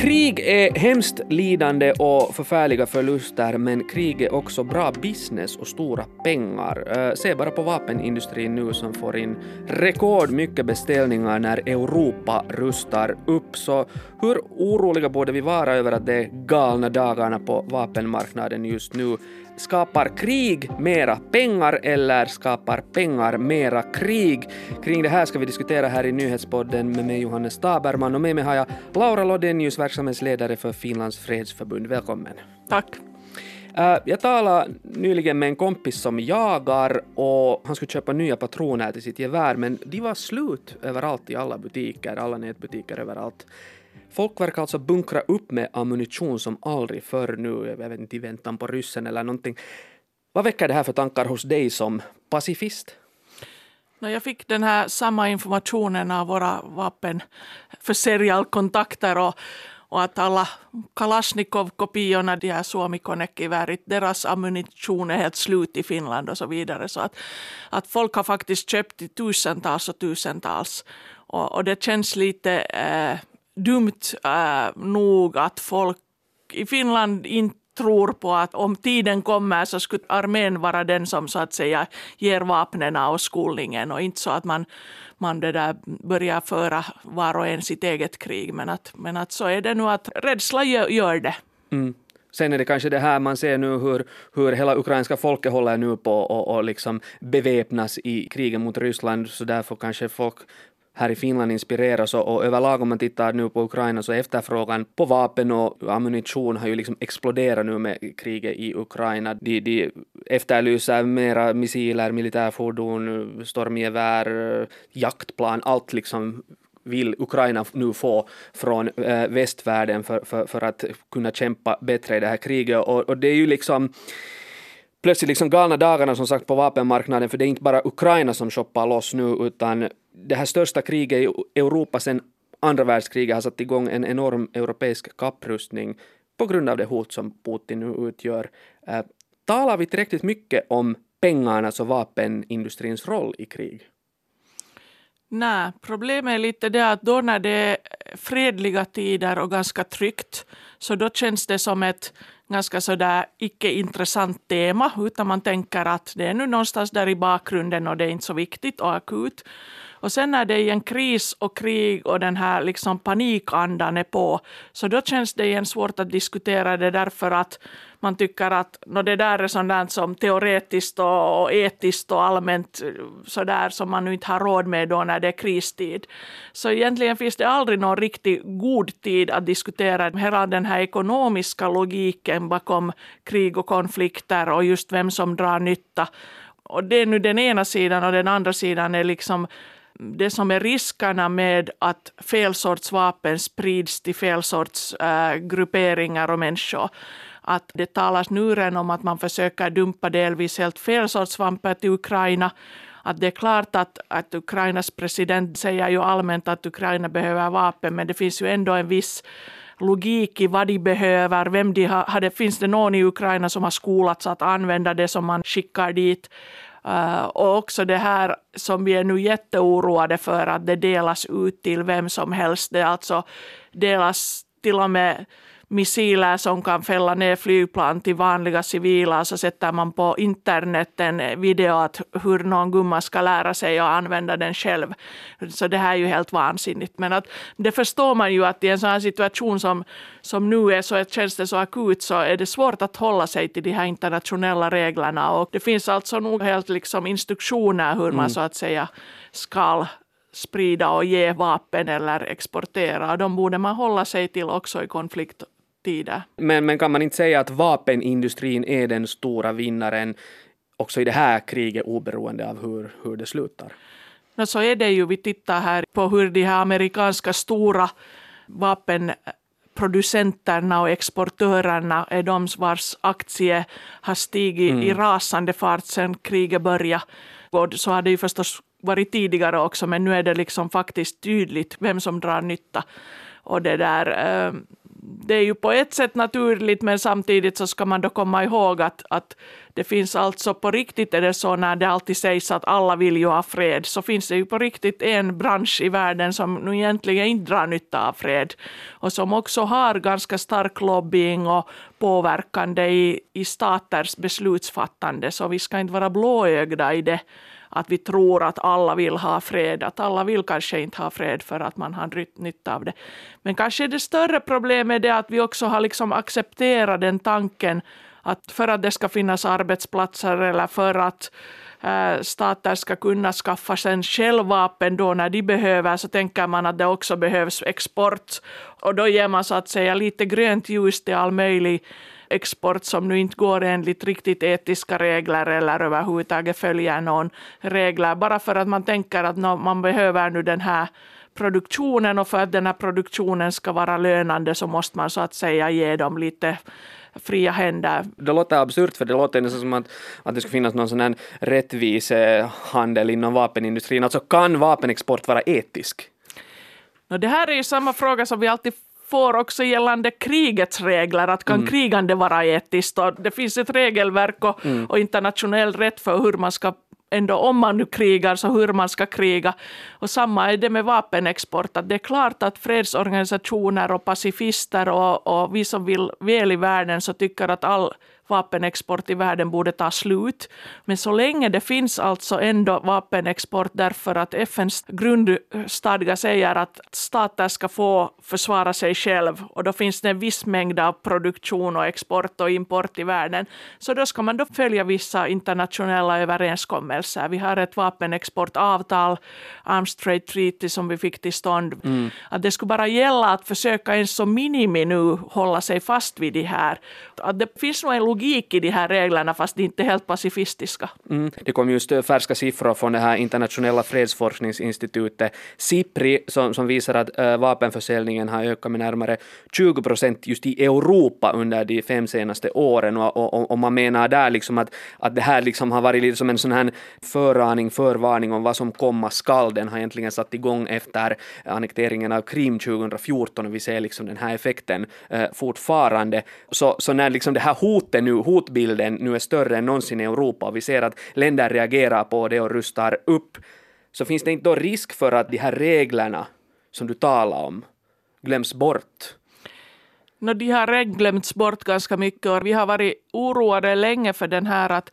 Krig är hemskt lidande och förfärliga förluster, men krig är också bra business och stora pengar. Eh, se bara på vapenindustrin nu som får in rekordmycket beställningar när Europa rustar upp. Så hur oroliga borde vi vara över att det är galna dagarna på vapenmarknaden just nu? Skapar krig mera pengar eller skapar pengar mera krig? Kring det här ska vi diskutera här i nyhetspodden med mig Johannes Taberman och med mig har jag Laura Lodenius, verksamhetsledare för Finlands fredsförbund. Välkommen. Tack. Uh, jag talade nyligen med en kompis som jagar och han skulle köpa nya patroner till sitt gevär men de var slut överallt i alla butiker, alla nätbutiker överallt. Folk verkar alltså bunkra upp med ammunition som aldrig förr nu, jag vet inte, i väntan på ryssen eller någonting. Vad väcker det här för tankar hos dig som pacifist? Jag fick den här samma informationen av våra vapenförsäljarkontakter och, och att alla Kalashnikov-kopiorna, de här suomi geväret deras ammunition är helt slut i Finland och så vidare. Så att, att folk har faktiskt köpt i tusentals och tusentals. Och, och det känns lite eh, dumt äh, nog att folk i Finland inte tror på att om tiden kommer så skulle armén vara den som så att säga ger vapnen och skolningen och inte så att man, man det där börjar föra var och en sitt eget krig. Men att, men att så är det nu att rädsla gör, gör det. Mm. Sen är det kanske det här man ser nu hur, hur hela ukrainska folket håller nu på och, och liksom beväpnas i kriget mot Ryssland, så därför kanske folk här i Finland inspireras och, och överlag om man tittar nu på Ukraina så efterfrågan på vapen och ammunition har ju liksom exploderat nu med kriget i Ukraina. De, de efterlyser mera missiler, militärfordon, stormgevär, jaktplan, allt liksom vill Ukraina nu få från äh, västvärlden för, för, för att kunna kämpa bättre i det här kriget. Och, och det är ju liksom plötsligt liksom galna dagarna som sagt på vapenmarknaden för det är inte bara Ukraina som shoppar loss nu utan det här största kriget i Europa sedan andra världskriget har satt igång en enorm europeisk kapprustning på grund av det hot som Putin nu utgör. Eh, talar vi tillräckligt mycket om pengarnas och vapenindustrins roll i krig? Nej, problemet är lite det att då när det är fredliga tider och ganska tryggt så då känns det som ett ganska sådär icke-intressant tema utan man tänker att det är nu någonstans där i bakgrunden och det är inte så viktigt och akut. Och sen när det är en kris och krig och den här liksom panikandan är på, så då känns det igen svårt att diskutera det därför att man tycker att no, det där är sådant som teoretiskt och, och etiskt och allmänt eh, sådär som man nu inte har råd med då när det är kristid. Så egentligen finns det aldrig någon riktigt god tid att diskutera hela den här ekonomiska logiken bakom krig och konflikter och just vem som drar nytta. Och det är nu den ena sidan och den andra sidan är liksom det som är riskerna med att fel sorts vapen sprids till fel sorts äh, grupperingar och människor. Att det talas nu redan om att man försöker dumpa delvis helt fel sorts vapen till Ukraina. Att det är klart att, att Ukrainas president säger ju allmänt att Ukraina behöver vapen, men det finns ju ändå en viss logik i vad de behöver, vem de har, finns det någon i Ukraina som har skolats att använda det som man skickar dit. Uh, och också det här som vi är nu jätteoroade för att det delas ut till vem som helst. Det alltså delas till och med missiler som kan fälla ner flygplan till vanliga civila så sätter man på internet en video att hur någon gumma ska lära sig att använda den själv. Så det här är ju helt vansinnigt. Men att, det förstår man ju att i en sån här situation som, som nu är så känns det så akut så är det svårt att hålla sig till de här internationella reglerna och det finns alltså nog helt liksom instruktioner hur man mm. så att säga ska sprida och ge vapen eller exportera. De borde man hålla sig till också i konflikt tider. Men, men kan man inte säga att vapenindustrin är den stora vinnaren också i det här kriget oberoende av hur, hur det slutar? No, så är det ju. Vi tittar här på hur de här amerikanska stora vapenproducenterna och exportörerna är de vars aktie har stigit mm. i rasande fart sedan kriget började. Och så har det ju förstås varit tidigare också, men nu är det liksom faktiskt tydligt vem som drar nytta. Och det där, eh, det är ju på ett sätt naturligt, men samtidigt så ska man då komma ihåg att, att det finns alltså på riktigt är det så när det alltid sägs att alla vill ju ha fred, så finns det ju på riktigt en bransch i världen som nu egentligen inte drar nytta av fred och som också har ganska stark lobbying och påverkande i, i staters beslutsfattande, så vi ska inte vara blåögda i det att vi tror att alla vill ha fred, att alla vill kanske inte ha fred för att man har nytta av det. Men kanske det större problemet är det att vi också har liksom accepterat den tanken att för att det ska finnas arbetsplatser eller för att äh, stater ska kunna skaffa sig självvapen då när de behöver så tänker man att det också behövs export och då ger man så att säga lite grönt ljus till all möjlig export som nu inte går enligt riktigt etiska regler eller överhuvudtaget följer någon regler bara för att man tänker att man behöver nu den här produktionen och för att den här produktionen ska vara lönande så måste man så att säga ge dem lite fria händer. Det låter absurt för det låter nästan som att, att det skulle finnas någon sån här rättvisehandel inom vapenindustrin. Alltså kan vapenexport vara etisk? No, det här är ju samma fråga som vi alltid får också gällande krigets regler, att kan mm. krigande vara etiskt? Och det finns ett regelverk och, mm. och internationell rätt för hur man ska ändå om man nu krigar, så hur man ska kriga. Och samma är det med vapenexport. Att det är klart att fredsorganisationer och pacifister och, och vi som vill väl i världen så tycker att all vapenexport i världen borde ta slut. Men så länge det finns alltså ändå vapenexport därför att FNs grundstadga säger att stater ska få försvara sig själv och då finns det en viss mängd av produktion och export och import i världen. Så då ska man då följa vissa internationella överenskommelser. Vi har ett vapenexportavtal, Arms Trade Treaty, som vi fick till stånd. Mm. Att det skulle bara gälla att försöka ens som minimi nu hålla sig fast vid det här. Att det finns nog en logik i de här reglerna fast de inte är helt pacifistiska. Mm. Det kom just eh, färska siffror från det här internationella fredsforskningsinstitutet SIPRI som, som visar att äh, vapenförsäljningen har ökat med närmare 20 procent just i Europa under de fem senaste åren och, och, och man menar där liksom att, att det här liksom har varit lite som en sån här föraning, förvarning om vad som komma skall. Den har egentligen satt igång efter annekteringen av Krim 2014 och vi ser liksom den här effekten äh, fortfarande. Så, så när liksom det här hotet nu, hotbilden nu är större än någonsin i Europa och vi ser att länder reagerar på det och rustar upp, så finns det inte då risk för att de här reglerna som du talar om glöms bort? No, de har glömts bort ganska mycket och vi har varit oroade länge för den här att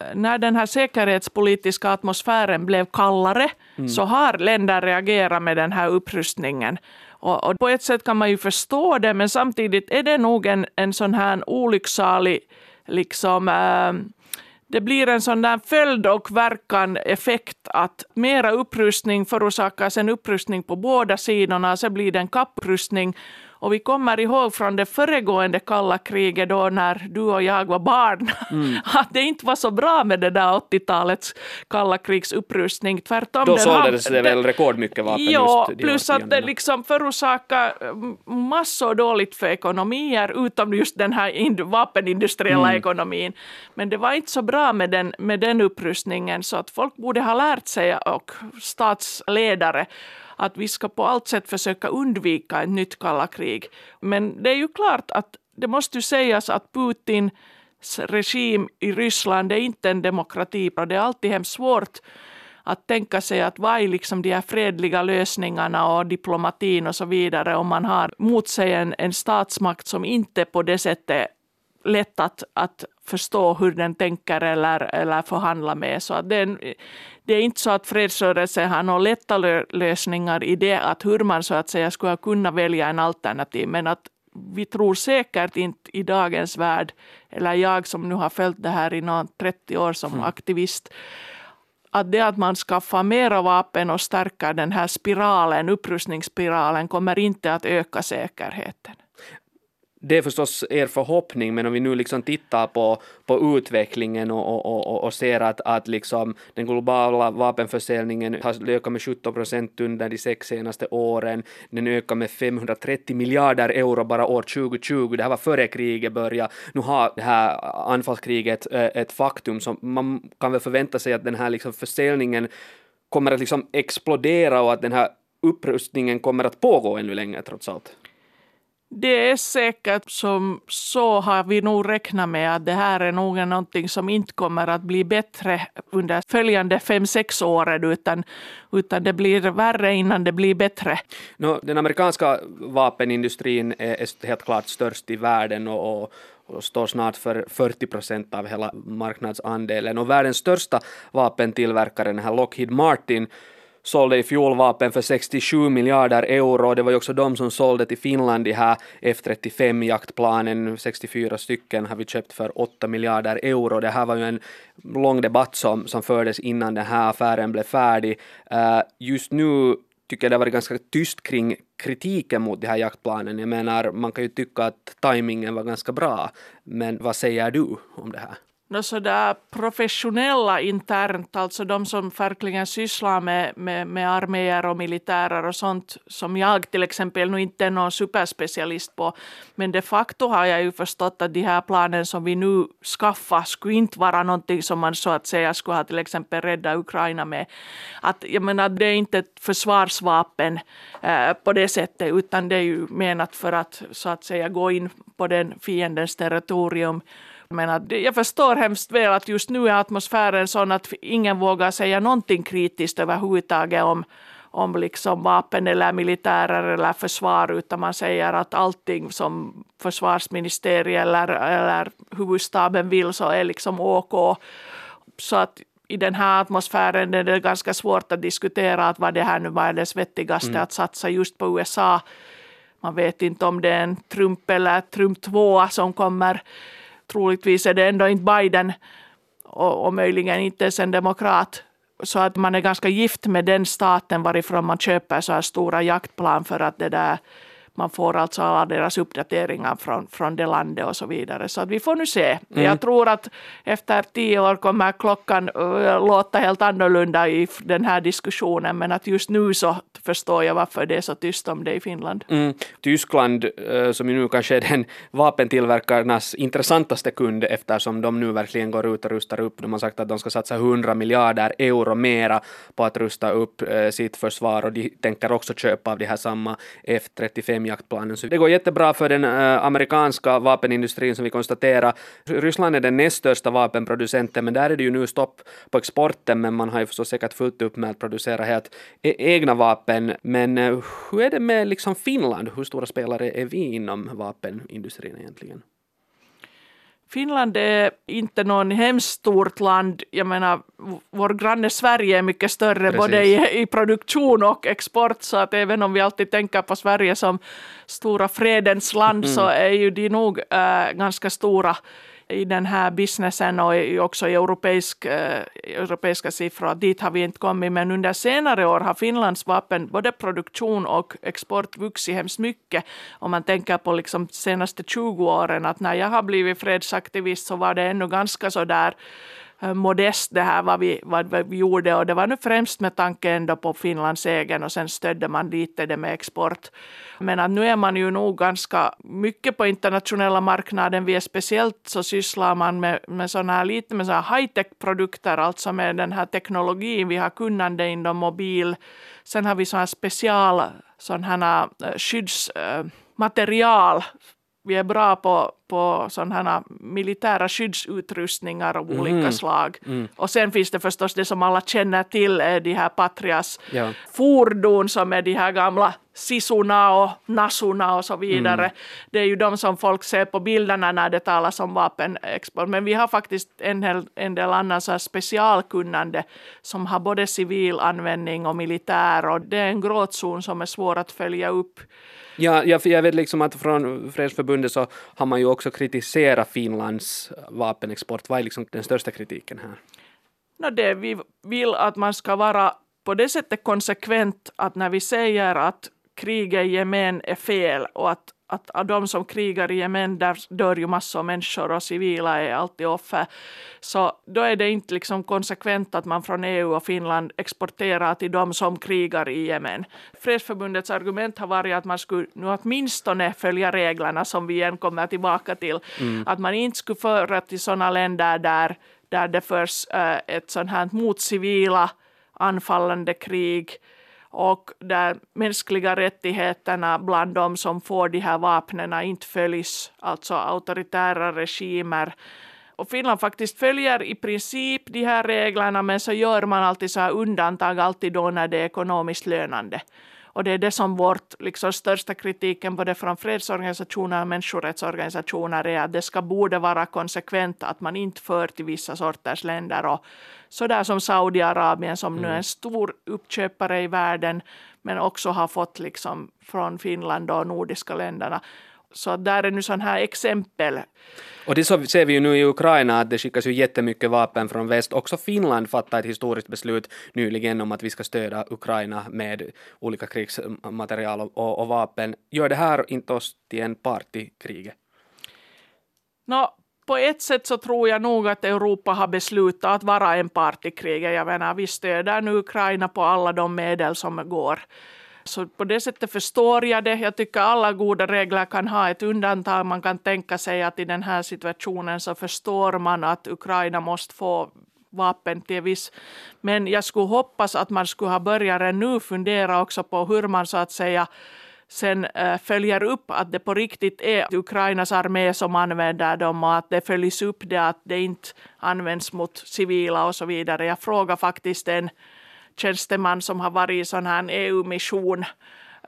eh, när den här säkerhetspolitiska atmosfären blev kallare mm. så har länder reagerat med den här upprustningen. Och, och, på ett sätt kan man ju förstå det, men samtidigt är det nog en, en sån här olycksalig liksom, äh, det blir en sån där följd och verkan effekt att mera upprustning förorsakar en upprustning på båda sidorna, så blir det en kapprustning och vi kommer ihåg från det föregående kalla kriget då när du och jag var barn mm. att det inte var så bra med det där 80-talets kalla krigs upprustning. Tvärtom. Då såldes det väl rekordmycket vapen ja, just plus att det liksom förorsakade massor dåligt för ekonomier utom just den här vapenindustriella mm. ekonomin. Men det var inte så bra med den, med den upprustningen så att folk borde ha lärt sig och statsledare att vi ska på allt sätt försöka undvika ett nytt kalla krig. Men det är ju klart att det måste ju sägas att Putins regim i Ryssland är inte en demokrati. Det är alltid hemskt svårt att tänka sig att vad är liksom de här fredliga lösningarna och diplomatin och så vidare om man har mot sig en, en statsmakt som inte på det sättet lätt att, att förstå hur den tänker eller, eller förhandla med. Så att det, är, det är inte så att fredsrörelsen har några lätta lösningar i det att hur man så att säga skulle kunna välja en alternativ. Men att vi tror säkert inte i dagens värld, eller jag som nu har följt det här i någon 30 år som mm. aktivist, att det att man skaffar mera vapen och stärker den här spiralen, upprustningsspiralen, kommer inte att öka säkerheten det är förstås er förhoppning, men om vi nu liksom tittar på, på utvecklingen och, och, och, och ser att, att liksom den globala vapenförsäljningen har ökat med 17 procent under de sex senaste åren, den ökar med 530 miljarder euro bara år 2020, det här var före kriget började, nu har det här anfallskriget eh, ett faktum, så man kan väl förvänta sig att den här liksom försäljningen kommer att liksom explodera och att den här upprustningen kommer att pågå ännu längre trots allt. Det är säkert som så har vi nog räknat med att det här är nog någonting som inte kommer att bli bättre under följande fem, sex åren utan, utan det blir värre innan det blir bättre. No, den amerikanska vapenindustrin är helt klart störst i världen och, och och står snart för 40 procent av hela marknadsandelen. Och världens största vapentillverkare, den här Lockheed Martin, sålde i fjol vapen för 67 miljarder euro. Det var ju också de som sålde till Finland de här F35 jaktplanen, 64 stycken har vi köpt för 8 miljarder euro. Det här var ju en lång debatt som, som fördes innan den här affären blev färdig. Uh, just nu tycker jag det har varit ganska tyst kring kritiken mot de här jaktplanen. Jag menar, man kan ju tycka att tajmingen var ganska bra, men vad säger du om det här? No, sådär professionella internt, alltså de som verkligen sysslar med, med, med arméer och militärer och sånt, som jag till exempel nu inte är någon superspecialist på. Men de facto har jag ju förstått att de här planen som vi nu skaffar skulle inte vara någonting som man så att säga skulle ha till exempel rädda Ukraina med. Att, jag menar, det är inte ett försvarsvapen eh, på det sättet, utan det är ju menat för att så att säga gå in på den fiendens territorium men att jag förstår hemskt väl att just nu är atmosfären sån att ingen vågar säga någonting kritiskt överhuvudtaget om, om liksom vapen eller militärer eller försvar utan man säger att allting som försvarsministeriet eller, eller huvudstaben vill så är liksom OK. Så att i den här atmosfären är det ganska svårt att diskutera att vad det här nu var det vettigaste mm. att satsa just på USA. Man vet inte om det är en Trump eller Trump 2 som kommer troligtvis är det ändå inte Biden och, och möjligen inte ens en demokrat. Så att man är ganska gift med den staten varifrån man köper så här stora jaktplan för att det där man får alltså alla deras uppdateringar från, från det landet och så vidare. Så att vi får nu se. Mm. Jag tror att efter tio år kommer klockan uh, låta helt annorlunda i den här diskussionen men att just nu så förstår jag varför det är så tyst om det i Finland. Mm. Tyskland, uh, som ju nu kanske är den vapentillverkarnas intressantaste kund eftersom de nu verkligen går ut och rustar upp. De har sagt att de ska satsa 100 miljarder euro mera på att rusta upp uh, sitt försvar och de tänker också köpa av de här samma F35 jaktplanen. Så det går jättebra för den eh, amerikanska vapenindustrin som vi konstaterar. Ryssland är den näst största vapenproducenten, men där är det ju nu stopp på exporten, men man har ju förstås säkert fullt upp med att producera helt e-, egna vapen. Men eh, hur är det med liksom Finland? Hur stora spelare är vi inom vapenindustrin egentligen? Finland är inte någon hemskt stort land. Jag menar, vår granne Sverige är mycket större Precis. både i, i, produktion och export, så att även om vi alltid tänker på Sverige som stora fredens land mm. så är ju de nog äh, ganska stora i den här businessen och också i europeisk, eh, europeiska siffror. Dit har vi inte kommit, men under senare år har Finlands vapen, både produktion och export, vuxit hemskt mycket. Om man tänker på liksom senaste 20 åren, att när jag har blivit fredsaktivist så var det ännu ganska så där Eh, modest det här vad vi, vad vi gjorde och det var nu främst med tanke ändå på Finlands egen och sen stödde man lite det med export. Men att nu är man ju nog ganska mycket på internationella marknaden. Vi är speciellt så sysslar man med, med sådana här lite med sådana high-tech-produkter, alltså med den här teknologin. Vi har kunnande inom mobil. Sen har vi sådana special sådana här eh, skyddsmaterial eh, vi är bra på, på sådana militära skyddsutrustningar av olika mm. slag. Mm. Och sen finns det förstås det som alla känner till, är de här Patrias ja. fordon som är de här gamla Sisuna och Nasuna och så vidare. Mm. Det är ju de som folk ser på bilderna när det talas om vapenexport. Men vi har faktiskt en del, en del annan så specialkunnande som har både civil användning och militär och det är en gråtzon som är svår att följa upp. Ja, jag, jag vet liksom att från Fredsförbundet så har man ju också kritiserat Finlands vapenexport. Vad är liksom den största kritiken här? No, det vi vill att man ska vara på det sättet konsekvent att när vi säger att kriget i Jemen är fel och att att av de som krigar i Jemen, där dör ju massor av människor och civila är alltid offer. Så då är det inte liksom konsekvent att man från EU och Finland exporterar till de som krigar i Jemen. Fredsförbundets argument har varit att man skulle nu åtminstone följa reglerna som vi igen kommer tillbaka till. Mm. Att man inte skulle föra till sådana länder där, där det förs äh, ett sådant här mot civila anfallande krig och där mänskliga rättigheterna bland de som får de här vapnen inte följs, alltså auktoritära regimer. Och Finland faktiskt följer i princip de här reglerna men så gör man alltid så här undantag alltid då när det är ekonomiskt lönande. Och det är det som vårt liksom, största kritiken både från fredsorganisationer och människorättsorganisationer är att det ska borde vara konsekvent att man inte för till vissa sorters länder och sådär som Saudiarabien som mm. nu är en stor uppköpare i världen men också har fått liksom från Finland och nordiska länderna. Så där är nu sådana här exempel. Och det så ser vi ju nu i Ukraina att det skickas ju jättemycket vapen från väst. Också Finland fattade ett historiskt beslut nyligen om att vi ska stödja Ukraina med olika krigsmaterial och, och, vapen. Gör det här inte oss till en part i kriget? No, på ett sätt så tror jag nog att Europa har beslutat att vara en part i kriget. Jag menar, vi stöder nu Ukraina på alla de medel som går. Så på det sättet förstår jag det. Jag tycker alla goda regler kan ha ett undantag. Man kan tänka sig att i den här situationen så förstår man att Ukraina måste få vapen till viss. Men jag skulle hoppas att man skulle ha börjat nu fundera också på hur man så att säga sen eh, följer upp att det på riktigt är Ukrainas armé som använder dem och att det följs upp det att det inte används mot civila och så vidare. Jag frågar faktiskt en tjänsteman som har varit i sån här EU-mission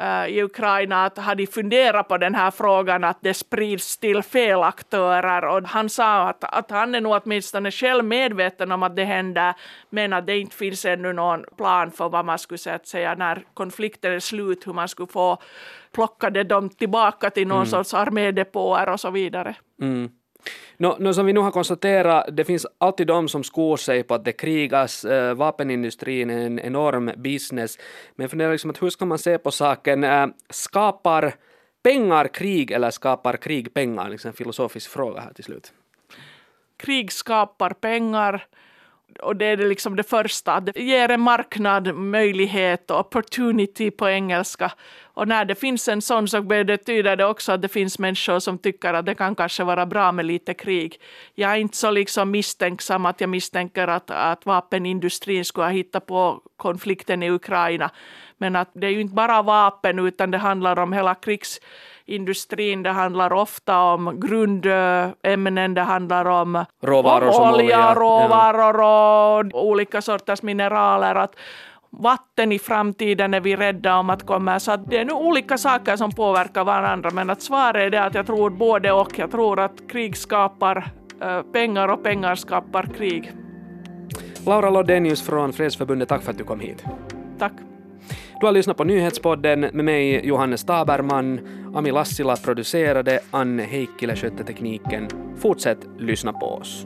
uh, i Ukraina att hade funderat på den här frågan att det sprids till fel aktörer och han sa att, att han är nog åtminstone själv medveten om att det händer men att det inte finns ännu någon plan för vad man skulle säga när konflikten är slut hur man skulle få plockade dem tillbaka till någon mm. sorts armédepåer och så vidare. Mm. No, no, som vi nu har konstaterat, det finns alltid de som skor sig på att det krigas, äh, vapenindustrin är en enorm business, men jag funderar liksom att hur ska man se på saken, äh, skapar pengar krig eller skapar krig pengar? Liksom en filosofisk fråga här till slut. Krig skapar pengar, och det är det liksom det första. Det ger en marknad möjlighet, opportunity på engelska. Och när det finns en sån så betyder det också att det finns människor som tycker att det kan kanske vara bra med lite krig. Jag är inte så liksom misstänksam att jag misstänker att, att vapenindustrin skulle ha hittat på konflikten i Ukraina. Men att det är ju inte bara vapen utan det handlar om hela krigs industrin. Det handlar ofta om grundämnen, det handlar om råvaror olja, olja, råvaror och olika sorters mineraler. Att vatten i framtiden är vi rädda om att komma. Så att det är nu olika saker som påverkar varandra. Men att svaret är det att jag tror både och. Jag tror att krig skapar äh, pengar och pengar skapar krig. Laura Lodenius från Fredsförbundet, tack för att du kom hit. Tack. Du har lyssnat på Nyhetspodden med mig Johannes Taberman. Ami Lassila producerade, Anne Heikkilä skötte tekniken. Fortsätt lyssna på oss.